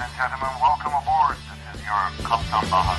and gentlemen, welcome aboard. This is your Kaptan Baha.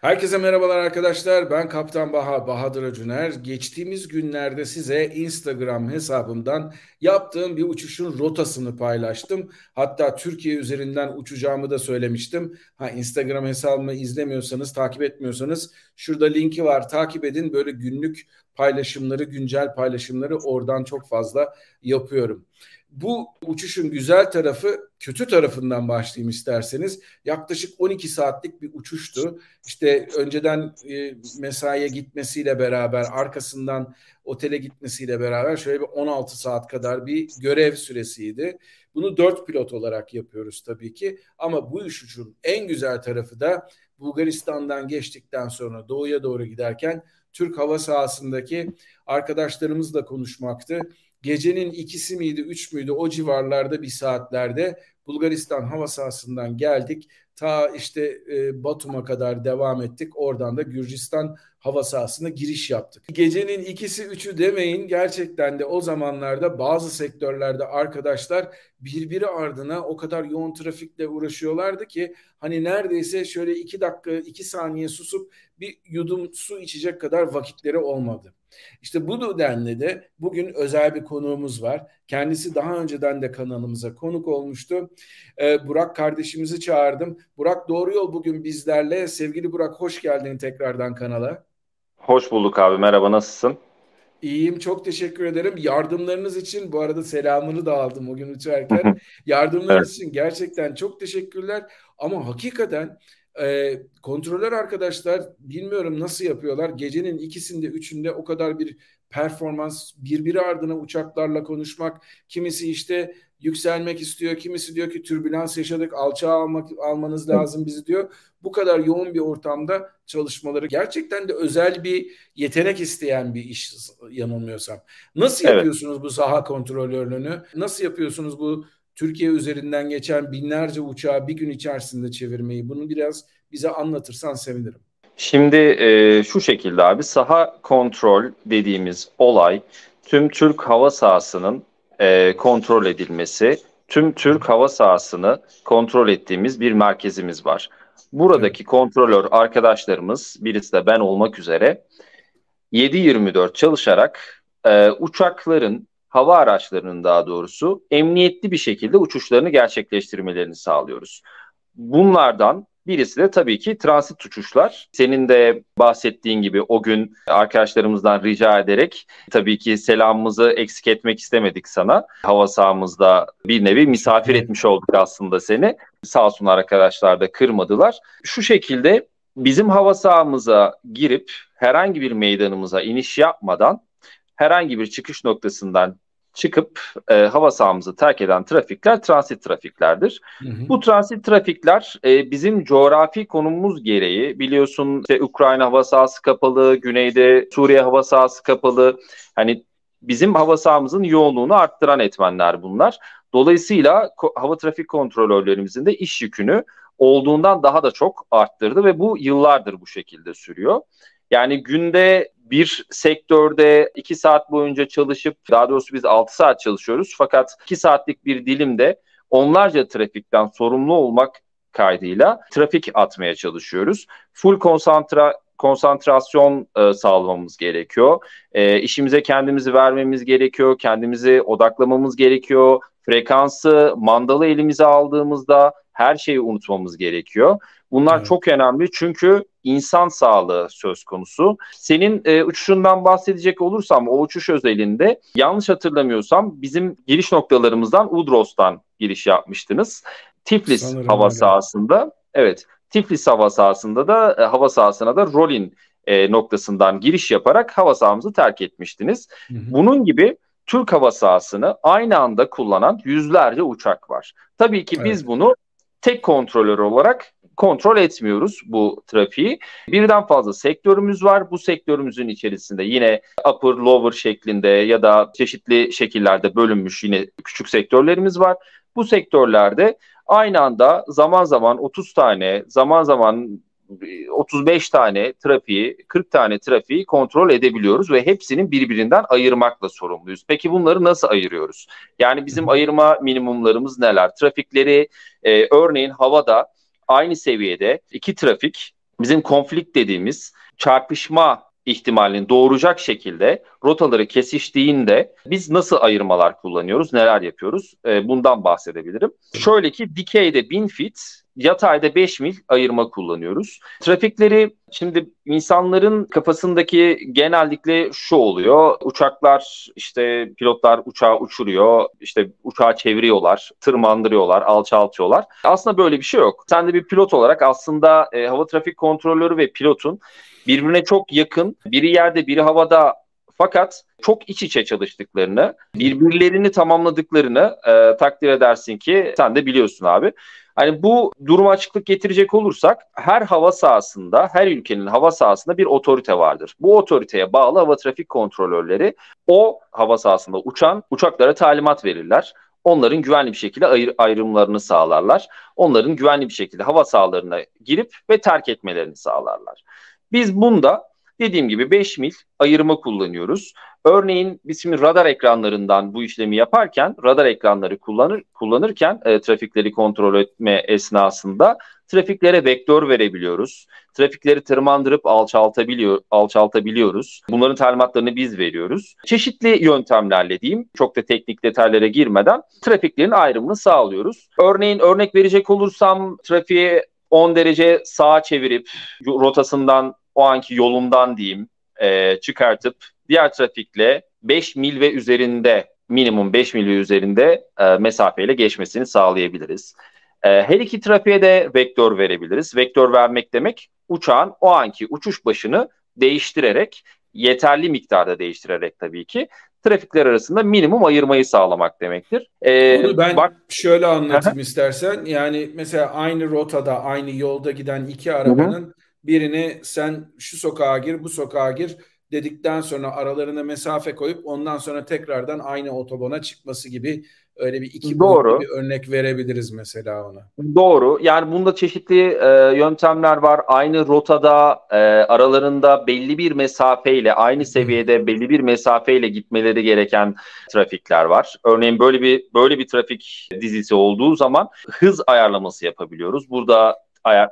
Herkese merhabalar arkadaşlar. Ben Kaptan Baha, Bahadır Acuner. Geçtiğimiz günlerde size Instagram hesabımdan yaptığım bir uçuşun rotasını paylaştım. Hatta Türkiye üzerinden uçacağımı da söylemiştim. Ha Instagram hesabımı izlemiyorsanız, takip etmiyorsanız şurada linki var. Takip edin. Böyle günlük paylaşımları, güncel paylaşımları oradan çok fazla yapıyorum. Bu uçuşun güzel tarafı kötü tarafından başlayayım isterseniz. Yaklaşık 12 saatlik bir uçuştu. İşte önceden e, mesaiye gitmesiyle beraber arkasından otele gitmesiyle beraber şöyle bir 16 saat kadar bir görev süresiydi. Bunu 4 pilot olarak yapıyoruz tabii ki. Ama bu uçuşun en güzel tarafı da Bulgaristan'dan geçtikten sonra doğuya doğru giderken Türk hava sahasındaki arkadaşlarımızla konuşmaktı gecenin ikisi miydi, üç müydü o civarlarda bir saatlerde Bulgaristan hava sahasından geldik. Ta işte e, Batum'a kadar devam ettik. Oradan da Gürcistan hava sahasına giriş yaptık. Gecenin ikisi üçü demeyin gerçekten de o zamanlarda bazı sektörlerde arkadaşlar birbiri ardına o kadar yoğun trafikle uğraşıyorlardı ki hani neredeyse şöyle iki dakika iki saniye susup bir yudum su içecek kadar vakitleri olmadı. İşte bu nedenle de bugün özel bir konuğumuz var. Kendisi daha önceden de kanalımıza konuk olmuştu. Ee, Burak kardeşimizi çağırdım. Burak Doğru Yol bugün bizlerle. Sevgili Burak hoş geldin tekrardan kanala. Hoş bulduk abi. Merhaba nasılsın? İyiyim çok teşekkür ederim. Yardımlarınız için bu arada selamını da aldım o gün uçarken. Yardımlarınız evet. için gerçekten çok teşekkürler. Ama hakikaten e, kontrolör arkadaşlar bilmiyorum nasıl yapıyorlar. Gecenin ikisinde üçünde o kadar bir performans birbiri ardına uçaklarla konuşmak. Kimisi işte yükselmek istiyor. Kimisi diyor ki türbülans yaşadık alçağa almak, almanız lazım bizi diyor. Bu kadar yoğun bir ortamda çalışmaları gerçekten de özel bir yetenek isteyen bir iş yanılmıyorsam. Nasıl evet. yapıyorsunuz bu saha kontrolörlüğünü? Nasıl yapıyorsunuz bu Türkiye üzerinden geçen binlerce uçağı bir gün içerisinde çevirmeyi bunu biraz bize anlatırsan sevinirim. Şimdi e, şu şekilde abi saha kontrol dediğimiz olay tüm Türk hava sahasının e, kontrol edilmesi, tüm Türk hava sahasını kontrol ettiğimiz bir merkezimiz var. Buradaki kontrolör arkadaşlarımız, birisi de ben olmak üzere 7-24 çalışarak e, uçakların hava araçlarının daha doğrusu emniyetli bir şekilde uçuşlarını gerçekleştirmelerini sağlıyoruz. Bunlardan birisi de tabii ki transit uçuşlar. Senin de bahsettiğin gibi o gün arkadaşlarımızdan rica ederek tabii ki selamımızı eksik etmek istemedik sana. Hava sahamızda bir nevi misafir etmiş olduk aslında seni. Sağ olsunlar arkadaşlar da kırmadılar. Şu şekilde bizim hava sahamıza girip herhangi bir meydanımıza iniş yapmadan herhangi bir çıkış noktasından çıkıp e, hava sahamızı terk eden trafikler transit trafiklerdir. Hı hı. Bu transit trafikler e, bizim coğrafi konumumuz gereği biliyorsun işte Ukrayna hava sahası kapalı, güneyde Suriye hava sahası kapalı. Hani bizim hava sahamızın yoğunluğunu arttıran etmenler bunlar. Dolayısıyla hava trafik kontrolörlerimizin de iş yükünü olduğundan daha da çok arttırdı ve bu yıllardır bu şekilde sürüyor. Yani günde bir sektörde iki saat boyunca çalışıp daha doğrusu biz altı saat çalışıyoruz fakat iki saatlik bir dilimde onlarca trafikten sorumlu olmak kaydıyla trafik atmaya çalışıyoruz. Full konsantra konsantrasyon e, sağlamamız gerekiyor. E, işimize kendimizi vermemiz gerekiyor. Kendimizi odaklamamız gerekiyor. Frekansı, mandalı elimize aldığımızda her şeyi unutmamız gerekiyor. Bunlar evet. çok önemli çünkü insan sağlığı söz konusu. Senin e, uçuşundan bahsedecek olursam o uçuş özelinde yanlış hatırlamıyorsam bizim giriş noktalarımızdan Udros'tan giriş yapmıştınız. Tiflis Sanırım hava öyle. sahasında. Evet. Tiflis hava sahasında da e, hava sahasına da Rolin e, noktasından giriş yaparak hava sahamızı terk etmiştiniz. Hı hı. Bunun gibi Türk hava sahasını aynı anda kullanan yüzlerce uçak var. Tabii ki biz evet. bunu tek kontrolör olarak kontrol etmiyoruz bu trafiği. Birden fazla sektörümüz var. Bu sektörümüzün içerisinde yine upper, lower şeklinde ya da çeşitli şekillerde bölünmüş yine küçük sektörlerimiz var. Bu sektörlerde aynı anda zaman zaman 30 tane, zaman zaman 35 tane trafiği, 40 tane trafiği kontrol edebiliyoruz ve hepsinin birbirinden ayırmakla sorumluyuz. Peki bunları nasıl ayırıyoruz? Yani bizim ayırma minimumlarımız neler? Trafikleri e, örneğin havada aynı seviyede iki trafik bizim konflikt dediğimiz çarpışma ihtimalini doğuracak şekilde rotaları kesiştiğinde biz nasıl ayırmalar kullanıyoruz, neler yapıyoruz? E, bundan bahsedebilirim. Şöyle ki dikeyde 1000 fit, yatayda 5 mil ayırma kullanıyoruz. Trafikleri şimdi insanların kafasındaki genellikle şu oluyor. Uçaklar işte pilotlar uçağı uçuruyor, işte uçağı çeviriyorlar, tırmandırıyorlar, alçaltıyorlar. Aslında böyle bir şey yok. Sen de bir pilot olarak aslında e, hava trafik kontrolörü ve pilotun birbirine çok yakın, biri yerde biri havada fakat çok iç içe çalıştıklarını, birbirlerini tamamladıklarını e, takdir edersin ki sen de biliyorsun abi. Hani bu duruma açıklık getirecek olursak her hava sahasında, her ülkenin hava sahasında bir otorite vardır. Bu otoriteye bağlı hava trafik kontrolörleri o hava sahasında uçan uçaklara talimat verirler. Onların güvenli bir şekilde ayr- ayrımlarını sağlarlar. Onların güvenli bir şekilde hava sahalarına girip ve terk etmelerini sağlarlar. Biz bunda dediğim gibi 5 mil ayırma kullanıyoruz. Örneğin biz şimdi radar ekranlarından bu işlemi yaparken radar ekranları kullanır kullanırken e, trafikleri kontrol etme esnasında trafiklere vektör verebiliyoruz. Trafikleri tırmandırıp alçaltabiliyor alçaltabiliyoruz. Bunların talimatlarını biz veriyoruz. Çeşitli yöntemlerle diyeyim çok da teknik detaylara girmeden trafiklerin ayrımını sağlıyoruz. Örneğin örnek verecek olursam trafiğe 10 derece sağa çevirip rotasından o anki yolundan diyeyim e, çıkartıp diğer trafikle 5 mil ve üzerinde minimum 5 mil ve üzerinde e, mesafeyle geçmesini sağlayabiliriz. E, her iki trafiğe de vektör verebiliriz. Vektör vermek demek uçağın o anki uçuş başını değiştirerek yeterli miktarda değiştirerek tabii ki trafikler arasında minimum ayırmayı sağlamak demektir. Ee, Bunu ben bak... şöyle anlatayım istersen. Yani mesela aynı rotada, aynı yolda giden iki arabanın Hı-hı. Birini sen şu sokağa gir, bu sokağa gir dedikten sonra aralarına mesafe koyup ondan sonra tekrardan aynı otobana çıkması gibi öyle bir iki Doğru. bir örnek verebiliriz mesela ona. Doğru. Yani bunda çeşitli e, yöntemler var. Aynı rotada e, aralarında belli bir mesafeyle aynı seviyede belli bir mesafeyle gitmeleri gereken trafikler var. Örneğin böyle bir böyle bir trafik dizisi olduğu zaman hız ayarlaması yapabiliyoruz. Burada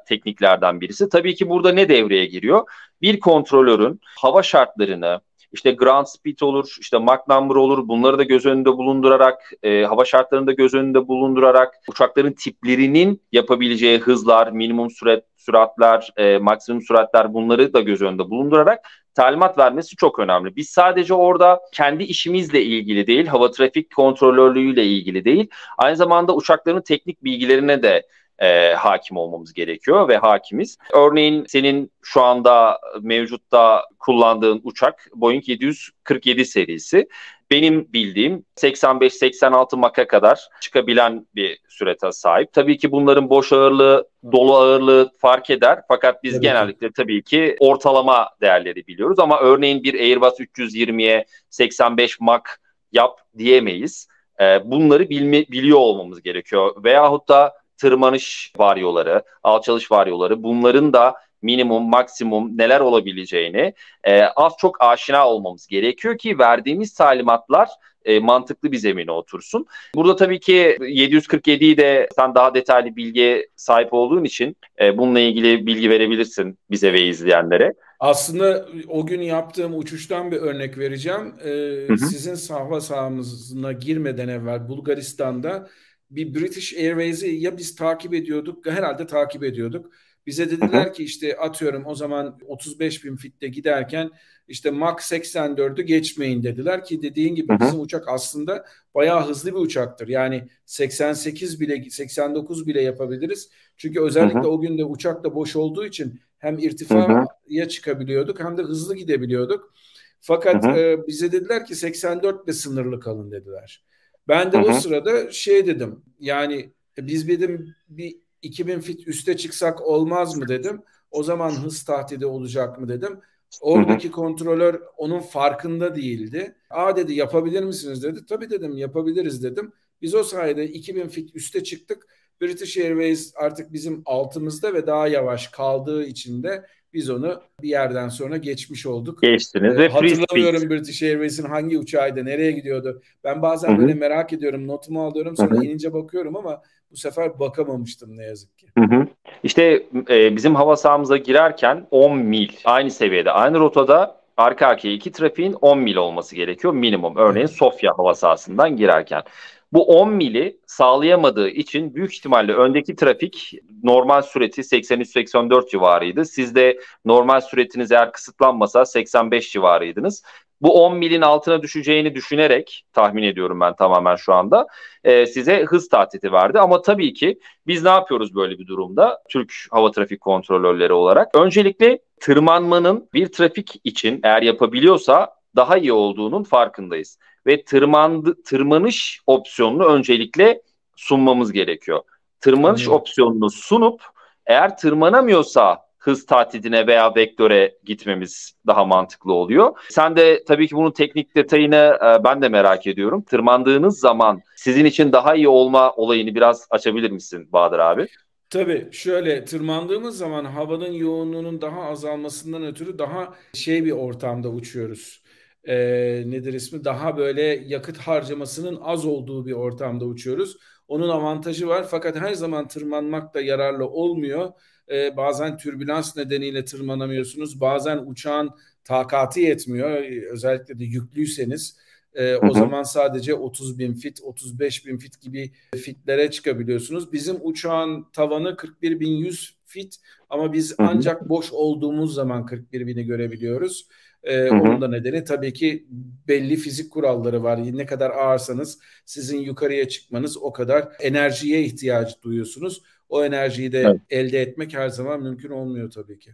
tekniklerden birisi. Tabii ki burada ne devreye giriyor? Bir kontrolörün hava şartlarını, işte ground speed olur, işte Mach number olur. Bunları da göz önünde bulundurarak, e, hava şartlarını da göz önünde bulundurarak uçakların tiplerinin yapabileceği hızlar, minimum sürat, süratler, e, maksimum süratler bunları da göz önünde bulundurarak talimat vermesi çok önemli. Biz sadece orada kendi işimizle ilgili değil, hava trafik kontrolörlüğüyle ilgili değil, aynı zamanda uçakların teknik bilgilerine de e, hakim olmamız gerekiyor ve hakimiz. Örneğin senin şu anda mevcutta kullandığın uçak Boeing 747 serisi. Benim bildiğim 85-86 maka kadar çıkabilen bir sürete sahip. Tabii ki bunların boş ağırlığı, dolu ağırlığı fark eder. Fakat biz evet. genellikle tabii ki ortalama değerleri biliyoruz. Ama örneğin bir Airbus 320'ye 85 mak yap diyemeyiz. Ee, bunları bilme, biliyor olmamız gerekiyor. Veyahut da tırmanış varyoları, alçalış varyoları bunların da minimum, maksimum neler olabileceğini e, az çok aşina olmamız gerekiyor ki verdiğimiz talimatlar e, mantıklı bir zemine otursun. Burada tabii ki 747'yi de sen daha detaylı bilgiye sahip olduğun için e, bununla ilgili bilgi verebilirsin bize ve izleyenlere. Aslında o gün yaptığım uçuştan bir örnek vereceğim. Ee, hı hı. Sizin hava sahamızına girmeden evvel Bulgaristan'da bir British Airways'i ya biz takip ediyorduk herhalde takip ediyorduk. Bize dediler ki işte atıyorum o zaman 35 bin fitte giderken işte Mach 84'ü geçmeyin dediler ki dediğin gibi bizim uçak aslında bayağı hızlı bir uçaktır. Yani 88 bile 89 bile yapabiliriz. Çünkü özellikle o gün de uçak da boş olduğu için hem irtifaya çıkabiliyorduk hem de hızlı gidebiliyorduk. Fakat e, bize dediler ki 84 ile sınırlı kalın dediler. Ben de Hı-hı. o sırada şey dedim. Yani e, biz dedim bir 2000 fit üste çıksak olmaz mı dedim. O zaman hız tahtidi olacak mı dedim. Oradaki Hı-hı. kontrolör onun farkında değildi. Aa dedi yapabilir misiniz dedi. Tabii dedim yapabiliriz dedim. Biz o sayede 2000 fit üste çıktık British Airways artık bizim altımızda ve daha yavaş kaldığı için de biz onu bir yerden sonra geçmiş olduk. Geçtiniz ee, ve Hatırlamıyorum British Airways'in hangi uçağıydı, nereye gidiyordu. Ben bazen Hı-hı. böyle merak ediyorum, notumu alıyorum sonra Hı-hı. inince bakıyorum ama bu sefer bakamamıştım ne yazık ki. Hı hı. İşte e, bizim hava sahamıza girerken 10 mil aynı seviyede, aynı rotada arka arkaya iki trafiğin 10 mil olması gerekiyor minimum. Örneğin Sofya hava sahasından girerken. Bu 10 mili sağlayamadığı için büyük ihtimalle öndeki trafik normal süreti 83-84 civarıydı. Siz de normal süretiniz eğer kısıtlanmasa 85 civarıydınız. Bu 10 milin altına düşeceğini düşünerek tahmin ediyorum ben tamamen şu anda e, size hız tahtiti verdi. Ama tabii ki biz ne yapıyoruz böyle bir durumda Türk hava trafik kontrolörleri olarak? Öncelikle tırmanmanın bir trafik için eğer yapabiliyorsa daha iyi olduğunun farkındayız. Ve tırmandı, tırmanış opsiyonunu öncelikle sunmamız gerekiyor. Tırmanış hmm. opsiyonunu sunup eğer tırmanamıyorsa hız tahdidine veya vektöre gitmemiz daha mantıklı oluyor. Sen de tabii ki bunun teknik detayını e, ben de merak ediyorum. Tırmandığınız zaman sizin için daha iyi olma olayını biraz açabilir misin Bahadır abi? Tabii şöyle tırmandığımız zaman havanın yoğunluğunun daha azalmasından ötürü daha şey bir ortamda uçuyoruz. Ee, nedir ismi? Daha böyle yakıt harcamasının az olduğu bir ortamda uçuyoruz. Onun avantajı var fakat her zaman tırmanmak da yararlı olmuyor. Ee, bazen türbülans nedeniyle tırmanamıyorsunuz. Bazen uçağın takatı yetmiyor. Özellikle de yüklüyseniz e, o zaman sadece 30 bin fit, 35 bin fit gibi fitlere çıkabiliyorsunuz. Bizim uçağın tavanı 41 bin 100 fit ama biz ancak boş olduğumuz zaman 41 bini görebiliyoruz. Ee, onun da nedeni tabii ki belli fizik kuralları var. Ne kadar ağırsanız sizin yukarıya çıkmanız o kadar enerjiye ihtiyaç duyuyorsunuz. O enerjiyi de evet. elde etmek her zaman mümkün olmuyor tabii ki.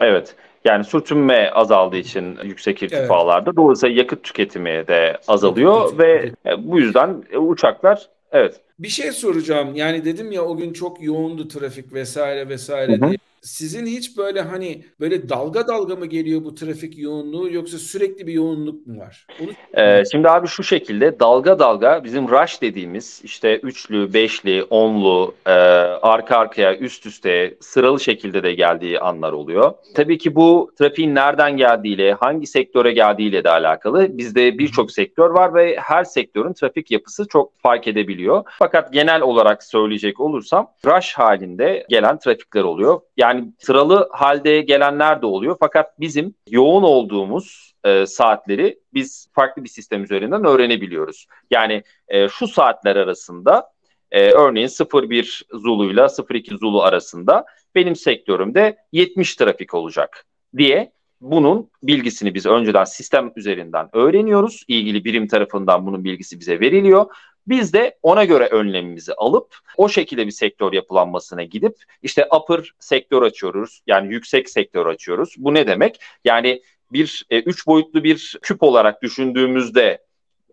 Evet. Yani sürtünme azaldığı için yüksek irtifalarda evet. dolayısıyla yakıt tüketimi de azalıyor ve bu yüzden uçaklar evet. Bir şey soracağım. Yani dedim ya o gün çok yoğundu trafik vesaire vesaire hı hı. diye sizin hiç böyle hani böyle dalga dalga mı geliyor bu trafik yoğunluğu yoksa sürekli bir yoğunluk mu var? Onu... Ee, şimdi abi şu şekilde dalga dalga bizim rush dediğimiz işte üçlü, beşli, onlu e, arka arkaya üst üste sıralı şekilde de geldiği anlar oluyor. Tabii ki bu trafiğin nereden geldiğiyle, hangi sektöre geldiğiyle de alakalı. Bizde birçok sektör var ve her sektörün trafik yapısı çok fark edebiliyor. Fakat genel olarak söyleyecek olursam rush halinde gelen trafikler oluyor. Yani sıralı halde gelenler de oluyor. Fakat bizim yoğun olduğumuz e, saatleri biz farklı bir sistem üzerinden öğrenebiliyoruz. Yani e, şu saatler arasında e, örneğin 01 Zulu ile 02 Zulu arasında benim sektörümde 70 trafik olacak diye bunun bilgisini biz önceden sistem üzerinden öğreniyoruz. İlgili birim tarafından bunun bilgisi bize veriliyor. Biz de ona göre önlemimizi alıp o şekilde bir sektör yapılanmasına gidip işte upper sektör açıyoruz. Yani yüksek sektör açıyoruz. Bu ne demek? Yani bir e, üç boyutlu bir küp olarak düşündüğümüzde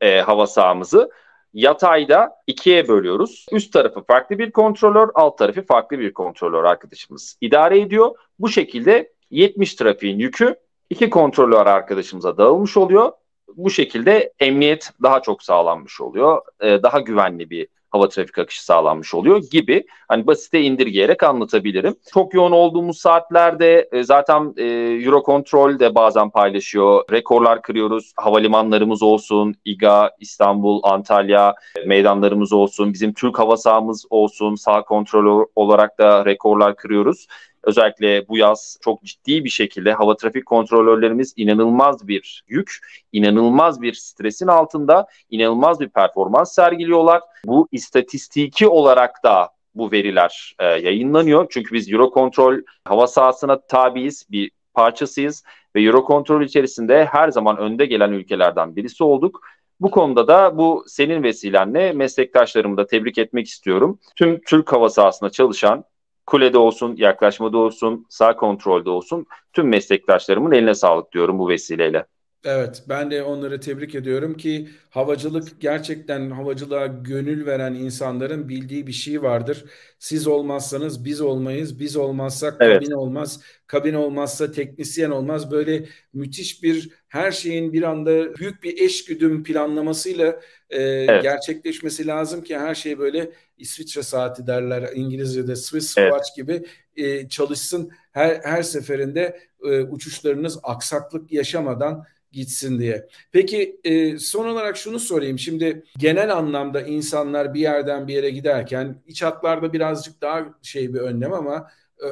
e, hava sahamızı yatayda ikiye bölüyoruz. Üst tarafı farklı bir kontrolör, alt tarafı farklı bir kontrolör arkadaşımız idare ediyor. Bu şekilde 70 trafiğin yükü iki kontrolör arkadaşımıza dağılmış oluyor bu şekilde emniyet daha çok sağlanmış oluyor. E, daha güvenli bir hava trafik akışı sağlanmış oluyor gibi hani basite indirgeyerek anlatabilirim. Çok yoğun olduğumuz saatlerde e, zaten e, Eurocontrol de bazen paylaşıyor. Rekorlar kırıyoruz. Havalimanlarımız olsun, İGA, İstanbul, Antalya meydanlarımız olsun, bizim Türk hava sahamız olsun, sağ kontrol olarak da rekorlar kırıyoruz. Özellikle bu yaz çok ciddi bir şekilde hava trafik kontrolörlerimiz inanılmaz bir yük, inanılmaz bir stresin altında, inanılmaz bir performans sergiliyorlar. Bu istatistiki olarak da bu veriler e, yayınlanıyor. Çünkü biz Eurocontrol hava sahasına tabiiz, bir parçasıyız ve Eurocontrol içerisinde her zaman önde gelen ülkelerden birisi olduk. Bu konuda da bu senin vesilenle meslektaşlarımı da tebrik etmek istiyorum. Tüm Türk hava sahasında çalışan kulede olsun, yaklaşmada olsun, sağ kontrolde olsun tüm meslektaşlarımın eline sağlık diyorum bu vesileyle. Evet, ben de onları tebrik ediyorum ki havacılık gerçekten havacılığa gönül veren insanların bildiği bir şey vardır. Siz olmazsanız biz olmayız, biz olmazsak Evet. kabin olmaz, kabin olmazsa teknisyen olmaz. Böyle müthiş bir her şeyin bir anda büyük bir eşgüdüm planlamasıyla e, Evet. gerçekleşmesi lazım ki her şey böyle İsviçre saati derler İngilizce'de Swiss Evet. watch gibi e, çalışsın. Her her seferinde e, uçuşlarınız aksaklık yaşamadan gitsin diye. Peki e, son olarak şunu sorayım. Şimdi genel anlamda insanlar bir yerden bir yere giderken iç hatlarda birazcık daha şey bir önlem ama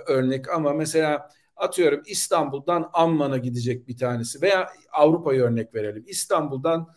örnek ama mesela atıyorum İstanbul'dan Amman'a gidecek bir tanesi veya Avrupa'ya örnek verelim. İstanbul'dan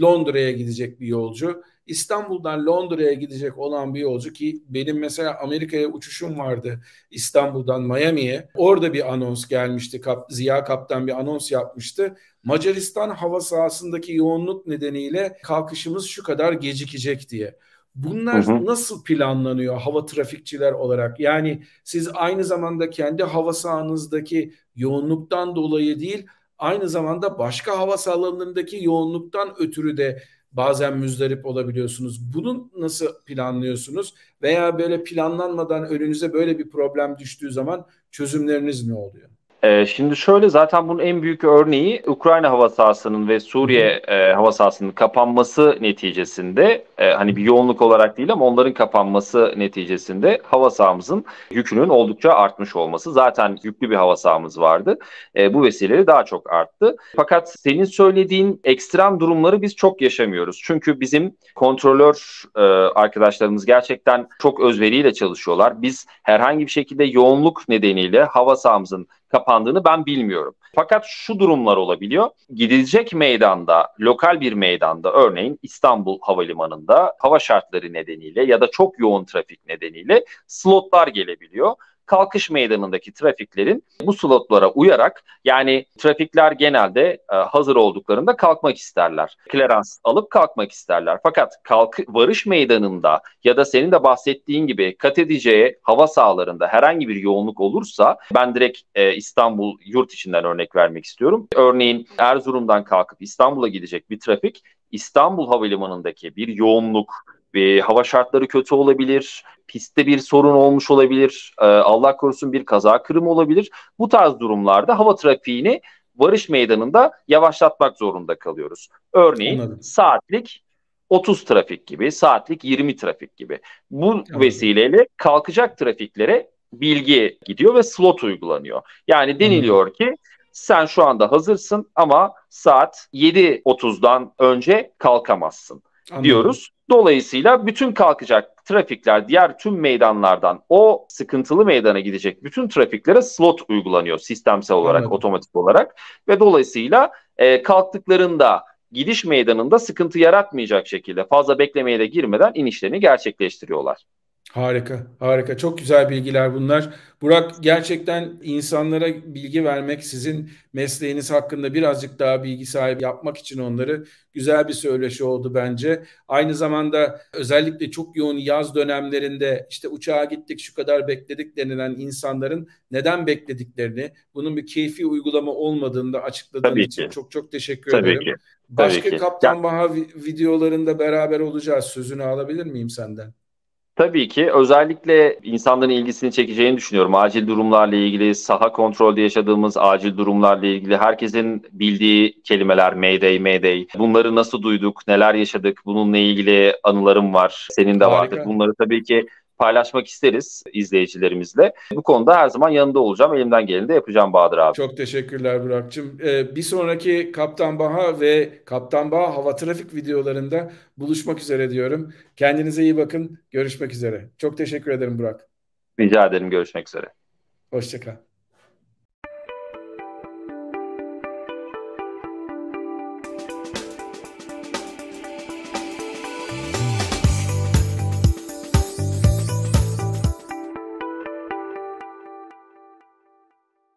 Londra'ya gidecek bir yolcu. İstanbul'dan Londra'ya gidecek olan bir yolcu ki benim mesela Amerika'ya uçuşum vardı İstanbul'dan Miami'ye. Orada bir anons gelmişti. Ziya Kaptan bir anons yapmıştı. Macaristan hava sahasındaki yoğunluk nedeniyle kalkışımız şu kadar gecikecek diye. Bunlar hı hı. nasıl planlanıyor hava trafikçiler olarak? Yani siz aynı zamanda kendi hava sahanızdaki yoğunluktan dolayı değil, aynı zamanda başka hava sahalarındaki yoğunluktan ötürü de bazen müzdarip olabiliyorsunuz. Bunu nasıl planlıyorsunuz? Veya böyle planlanmadan önünüze böyle bir problem düştüğü zaman çözümleriniz ne oluyor? Ee, şimdi şöyle zaten bunun en büyük örneği Ukrayna hava sahasının ve Suriye e, hava sahasının kapanması neticesinde e, hani bir yoğunluk olarak değil ama onların kapanması neticesinde hava sahamızın yükünün oldukça artmış olması. Zaten yüklü bir hava sahamız vardı. E, bu vesileyle daha çok arttı. Fakat senin söylediğin ekstrem durumları biz çok yaşamıyoruz. Çünkü bizim kontrolör e, arkadaşlarımız gerçekten çok özveriyle çalışıyorlar. Biz herhangi bir şekilde yoğunluk nedeniyle hava sahamızın kapandığını ben bilmiyorum. Fakat şu durumlar olabiliyor. Gidilecek meydanda, lokal bir meydanda örneğin İstanbul Havalimanı'nda hava şartları nedeniyle ya da çok yoğun trafik nedeniyle slotlar gelebiliyor kalkış meydanındaki trafiklerin bu slotlara uyarak yani trafikler genelde e, hazır olduklarında kalkmak isterler. Klerans alıp kalkmak isterler. Fakat kalk varış meydanında ya da senin de bahsettiğin gibi kat edeceği hava sahalarında herhangi bir yoğunluk olursa ben direkt e, İstanbul yurt içinden örnek vermek istiyorum. Örneğin Erzurum'dan kalkıp İstanbul'a gidecek bir trafik İstanbul Havalimanı'ndaki bir yoğunluk ve hava şartları kötü olabilir, pistte bir sorun olmuş olabilir, e, Allah korusun bir kaza kırım olabilir. Bu tarz durumlarda hava trafiğini varış meydanında yavaşlatmak zorunda kalıyoruz. Örneğin Anladım. saatlik 30 trafik gibi, saatlik 20 trafik gibi. Bu Anladım. vesileyle kalkacak trafiklere bilgi gidiyor ve slot uygulanıyor. Yani deniliyor ki sen şu anda hazırsın ama saat 7.30'dan önce kalkamazsın Anladım. diyoruz. Dolayısıyla bütün kalkacak trafikler diğer tüm meydanlardan o sıkıntılı meydana gidecek bütün trafiklere slot uygulanıyor sistemsel olarak, Anladım. otomatik olarak ve dolayısıyla e, kalktıklarında gidiş meydanında sıkıntı yaratmayacak şekilde fazla beklemeye de girmeden inişlerini gerçekleştiriyorlar. Harika, harika. Çok güzel bilgiler bunlar. Burak gerçekten insanlara bilgi vermek, sizin mesleğiniz hakkında birazcık daha bilgi sahibi yapmak için onları güzel bir söyleşi oldu bence. Aynı zamanda özellikle çok yoğun yaz dönemlerinde işte uçağa gittik şu kadar bekledik denilen insanların neden beklediklerini, bunun bir keyfi uygulama olmadığını da açıkladığın Tabii için ki. çok çok teşekkür Tabii ederim. Ki. Başka Tabii ki. Kaptan Baha videolarında beraber olacağız. Sözünü alabilir miyim senden? Tabii ki özellikle insanların ilgisini çekeceğini düşünüyorum. Acil durumlarla ilgili, saha kontrolde yaşadığımız acil durumlarla ilgili herkesin bildiği kelimeler Mayday, Mayday. Bunları nasıl duyduk, neler yaşadık, bununla ilgili anılarım var. Senin de Harika. vardır. Bunları tabii ki paylaşmak isteriz izleyicilerimizle. Bu konuda her zaman yanında olacağım. Elimden geleni de yapacağım Bahadır abi. Çok teşekkürler Burak'cığım. Ee, bir sonraki Kaptan Baha ve Kaptan Baha hava trafik videolarında buluşmak üzere diyorum. Kendinize iyi bakın. Görüşmek üzere. Çok teşekkür ederim Burak. Rica ederim. Görüşmek üzere. Hoşçakal.